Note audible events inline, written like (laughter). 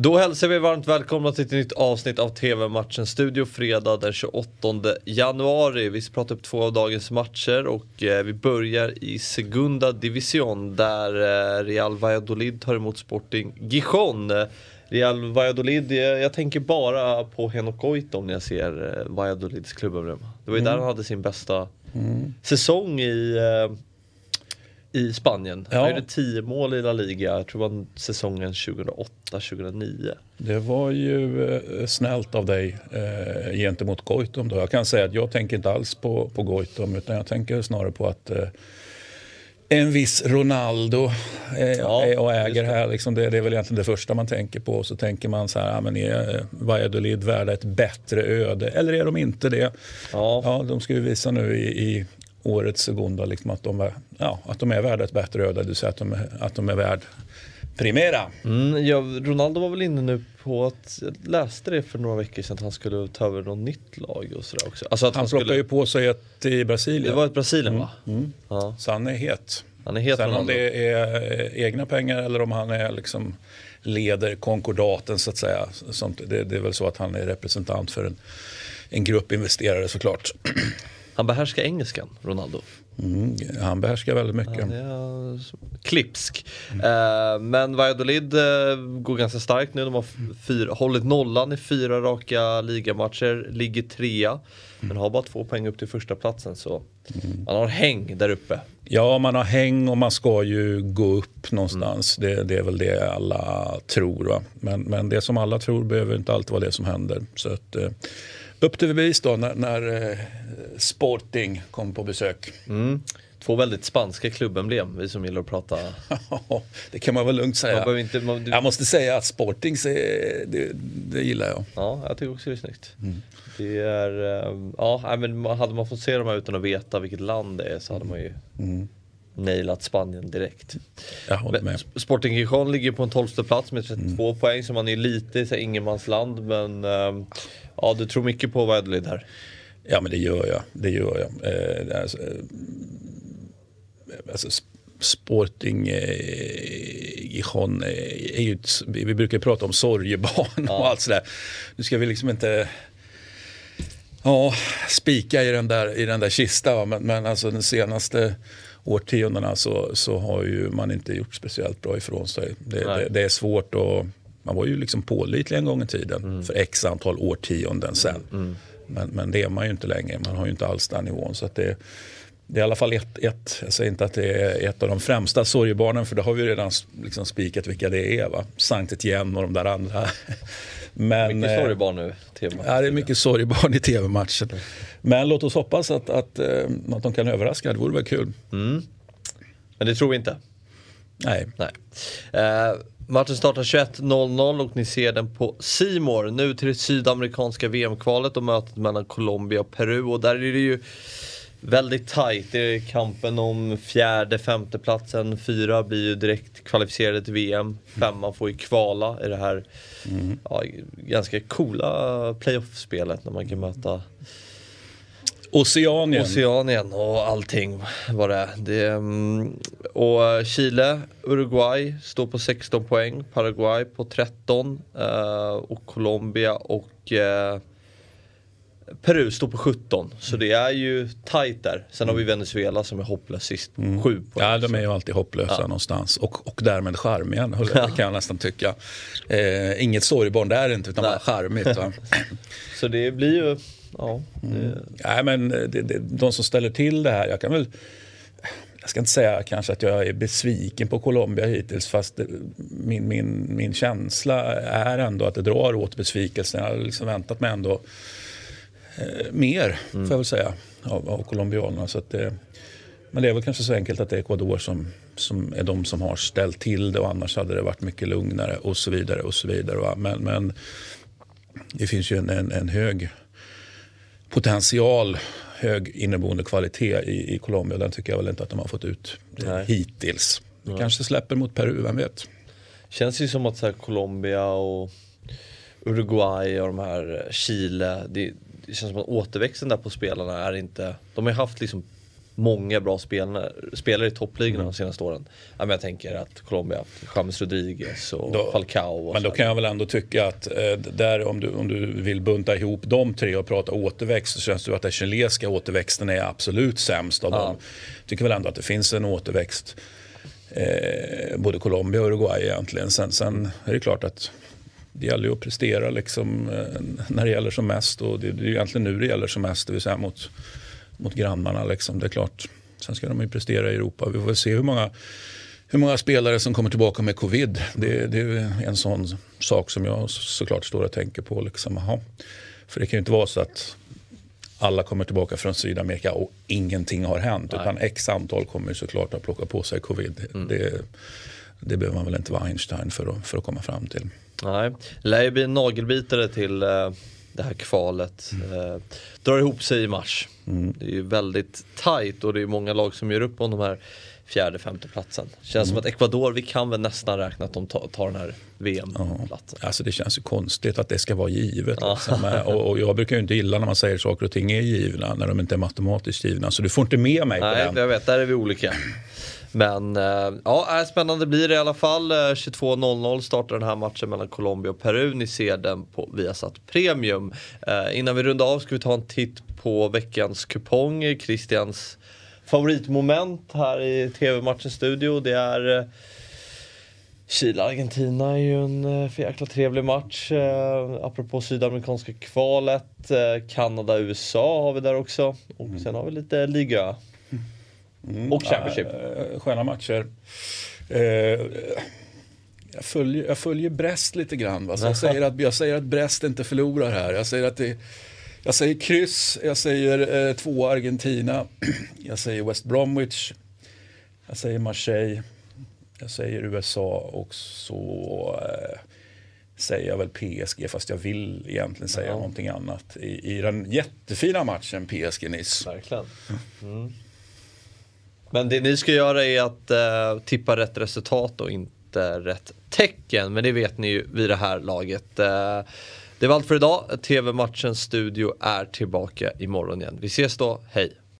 Då hälsar vi varmt välkomna till ett nytt avsnitt av TV-matchen Studio fredag den 28 januari. Vi ska prata upp två av dagens matcher och eh, vi börjar i Segunda Division där eh, Real Valladolid tar emot Sporting Gijon. Real Valladolid, jag, jag tänker bara på Henok Goitom när jag ser eh, Valladolids klubbemblem. Det var ju där han hade sin bästa säsong i eh, i Spanien. Ja. Han gjorde 10 mål i La Liga, jag tror det var säsongen 2008-2009. Det var ju eh, snällt av dig eh, gentemot Goitom. Då. Jag kan säga att jag tänker inte alls på, på Goitom utan jag tänker snarare på att eh, en viss Ronaldo eh, Ja, är och just äger här. Liksom det, det är väl egentligen det första man tänker på. Så tänker man så här, ja, men är Valladolid värda ett bättre öde? Eller är de inte det? Ja. Ja, de ska ju visa nu i, i årets Segunda liksom att, de är, ja, att de är värda ett bättre öde. Du säger att de är, att de är värd Primera. Mm, ja, Ronaldo var väl inne nu på att, jag läste det för några veckor sedan, att han skulle ta över något nytt lag och sådär också. Alltså att Han han plockar skulle, ju på sig ett i Brasilien. det var ett Brasilien va? Ja. Så han är het. Han är het Sen om Ronaldo. det är eh, egna pengar eller om han är liksom leder konkordaten så att säga. Sånt, det, det är väl så att han är representant för en, en grupp investerare såklart. (clears throat) Han behärskar engelskan, Ronaldo. Mm, han behärskar väldigt mycket. Han är eh, klipsk. Eh, men Valladolid eh, går ganska starkt nu. De har fyra, hållit nollan i fyra raka ligamatcher, ligger trea. Men har bara två poäng upp till första platsen så man har häng där uppe. Ja, man har häng och man ska ju gå upp någonstans. Det, det är väl det alla tror. Va? Men, men det som alla tror behöver inte alltid vara det som händer. Så att, eh, upp till bevis då när, när eh, Sporting kom på besök. Mm. Två väldigt spanska klubbemblem, vi som gillar att prata. (laughs) det kan man väl lugnt Man säga. behöver inte, man, du, Jag måste säga att Sporting, det, det gillar jag. Ja, jag tycker också det är snyggt. Det är, eh, ja, men man- hade man fått se dem här utan att veta vilket land det är så hade man ju nailat Spanien direkt. Med. Sp- Sporting Gijon ligger på en tolfte plats med 32 poäng så man är lite i ingenmansland men eh, ja, du tror mycket på Valladolid här. Ja, men det gör jag. Det gör jag. Eh, alltså, eh, alltså, sp- Sporting eh, Gijon eh, är ju ett, vi brukar prata om sorgebarn och allt sådär. Nu ska vi liksom inte ja, spika i den där, i den där kistan. Men, men alltså de senaste årtiondena så, så har ju man inte gjort speciellt bra ifrån sig. Det, det, det är svårt och man var ju liksom pålitlig en gång i tiden för x antal årtionden sedan. Men, men det är man ju inte längre. Man har ju inte alls den nivån. Så att det, det är i alla fall ett, ett, jag säger inte att det är ett av de främsta sorgebarnen för det har vi ju redan liksom spikat vilka det är. Va? Sankt Etienne och de där andra. (laughs) Men, Mycket eh, sorgebarn nu. Ja, det är mycket sorgebarn i tv-matchen. Men låt oss hoppas att, att, eh, att de kan överraska. Det vore väl kul. Men det tror vi inte. Nej. Nej. Eh, matchen startar 21.00 och ni ser den på Simor. Nu till det sydamerikanska VM-kvalet och mötet mellan Colombia och Peru och där är det ju väldigt tajt. Det är kampen om fjärde, femte platsen. Fyra blir ju direkt kvalificerade till VM. Femman får ju kvala i det här ja, ganska coola playoff-spelet när man kan möta Oceanien. Oceanien och allting vad det. Det, mm, och Chile, Uruguay står på 16 poäng, Paraguay på 13 eh, och Colombia och eh, Peru står på 17. Så det är ju tajt där. Sen har vi Venezuela som är hopplös sist på 7 poäng. Ja, de är ju alltid hopplösa någonstans. Och, och därmed charmiga, kan jag nästan tycka. Eh, inget sorgebarn där inte, utan Nej. bara charmigt. (laughs) Så det blir ju, ja. Det, Nej, men det, det, de som ställer till det här, jag kan väl... Jag ska inte säga kanske att jag är besviken på Colombia hittills fast det, min, min, min känsla är ändå att det drar åt besvikelsen. Jag har liksom väntat mig ändå eh, mer, får jag väl säga, av, av colombianerna. Så att det, men det är väl kanske så enkelt att det är Ecuador som, som är de som har ställt till det och annars hade det varit mycket lugnare och så vidare. och så vidare. Va? Men, men det finns ju en, en, en hög potential, hög inneboende kvalitet i, i Colombia. Den tycker jag väl inte att de har fått ut Nej. hittills. Det kanske släpper mot Peru, vem vet? Känns ju som att så här, Colombia och Uruguay och de här Chile, det, det känns som att återväxten där på spelarna är inte, de har ju haft liksom många bra spelare, spelare i toppligorna de senaste åren. Ja, men jag tänker att Colombia haft James Rodriguez och Då- Falcao. Och Men då kan jag väl ändå tycka att eh, där om du, om du vill bunta ihop de tre och prata återväxt så känns det att den chilenska återväxten är absolut sämst av Ja. dem. Tycker väl ändå att det finns en återväxt eh, både Colombia och Uruguay egentligen. Sen, sen är det klart att det gäller ju att prestera liksom, eh, när det gäller som mest och det, det är egentligen nu det gäller som mest, det vill säga mot, mot grannarna. Liksom. Det är klart, sen ska de ju prestera i Europa. Vi får väl se hur många hur många spelare som kommer tillbaka med covid. Det, det är en sån sak som jag såklart står och tänker på. Liksom, aha. För det kan ju inte vara så att alla kommer tillbaka från Sydamerika och ingenting har hänt. Nej. Utan x antal kommer såklart att plocka på sig covid. Det, det behöver man väl inte vara Einstein för att, för att komma fram till. Nej, det lär ju bli nagelbitare till eh, det här kvalet. Eh, drar ihop sig i mars. Det är ju väldigt tajt och det är många lag som gör upp om de här fjärde, femte platsen. Känns som att Ecuador, vi kan väl nästan räkna att de tar, den här VM-platsen. Alltså det känns ju konstigt att det ska vara givet. Liksom. Och, och jag brukar ju inte gilla när man säger saker och ting är givna när de inte är matematiskt givna. Så du får inte med mig på Nej, den. jag vet, där är vi olika. Men eh, ja, spännande blir det i alla fall. Eh, 22.00 startar den här matchen mellan Colombia och Peru. Ni ser den på Viasat Premium. Eh, innan vi rundar av ska vi ta en titt på veckans kupong. Christians favoritmoment här i TV-matchens studio. Det är eh, Chile-Argentina är ju en eh, för jäkla trevlig match. Eh, apropå sydamerikanska kvalet. Eh, Kanada-USA har vi där också. Och sen har vi lite liga. Och Championship. Eh, Sköna matcher. Eh, jag, följer, jag följer Brest lite grann. Va? Så jag, säger att, jag säger att Brest inte förlorar här. Jag säger att det jag säger kryss, jag säger eh, två Argentina, (clears throat) jag säger West Bromwich, jag säger Marseille, jag säger USA och så eh, säger jag väl PSG fast jag vill egentligen säga Ja. någonting annat. I, I den jättefina matchen PSG-Nice. Verkligen. Mm. Men det ni ska göra är att eh, tippa rätt resultat och inte rätt tecken. Men det vet ni ju vid det här laget. Eh, det var allt för idag. TV-matchens studio är tillbaka imorgon igen. Vi ses då. Hej!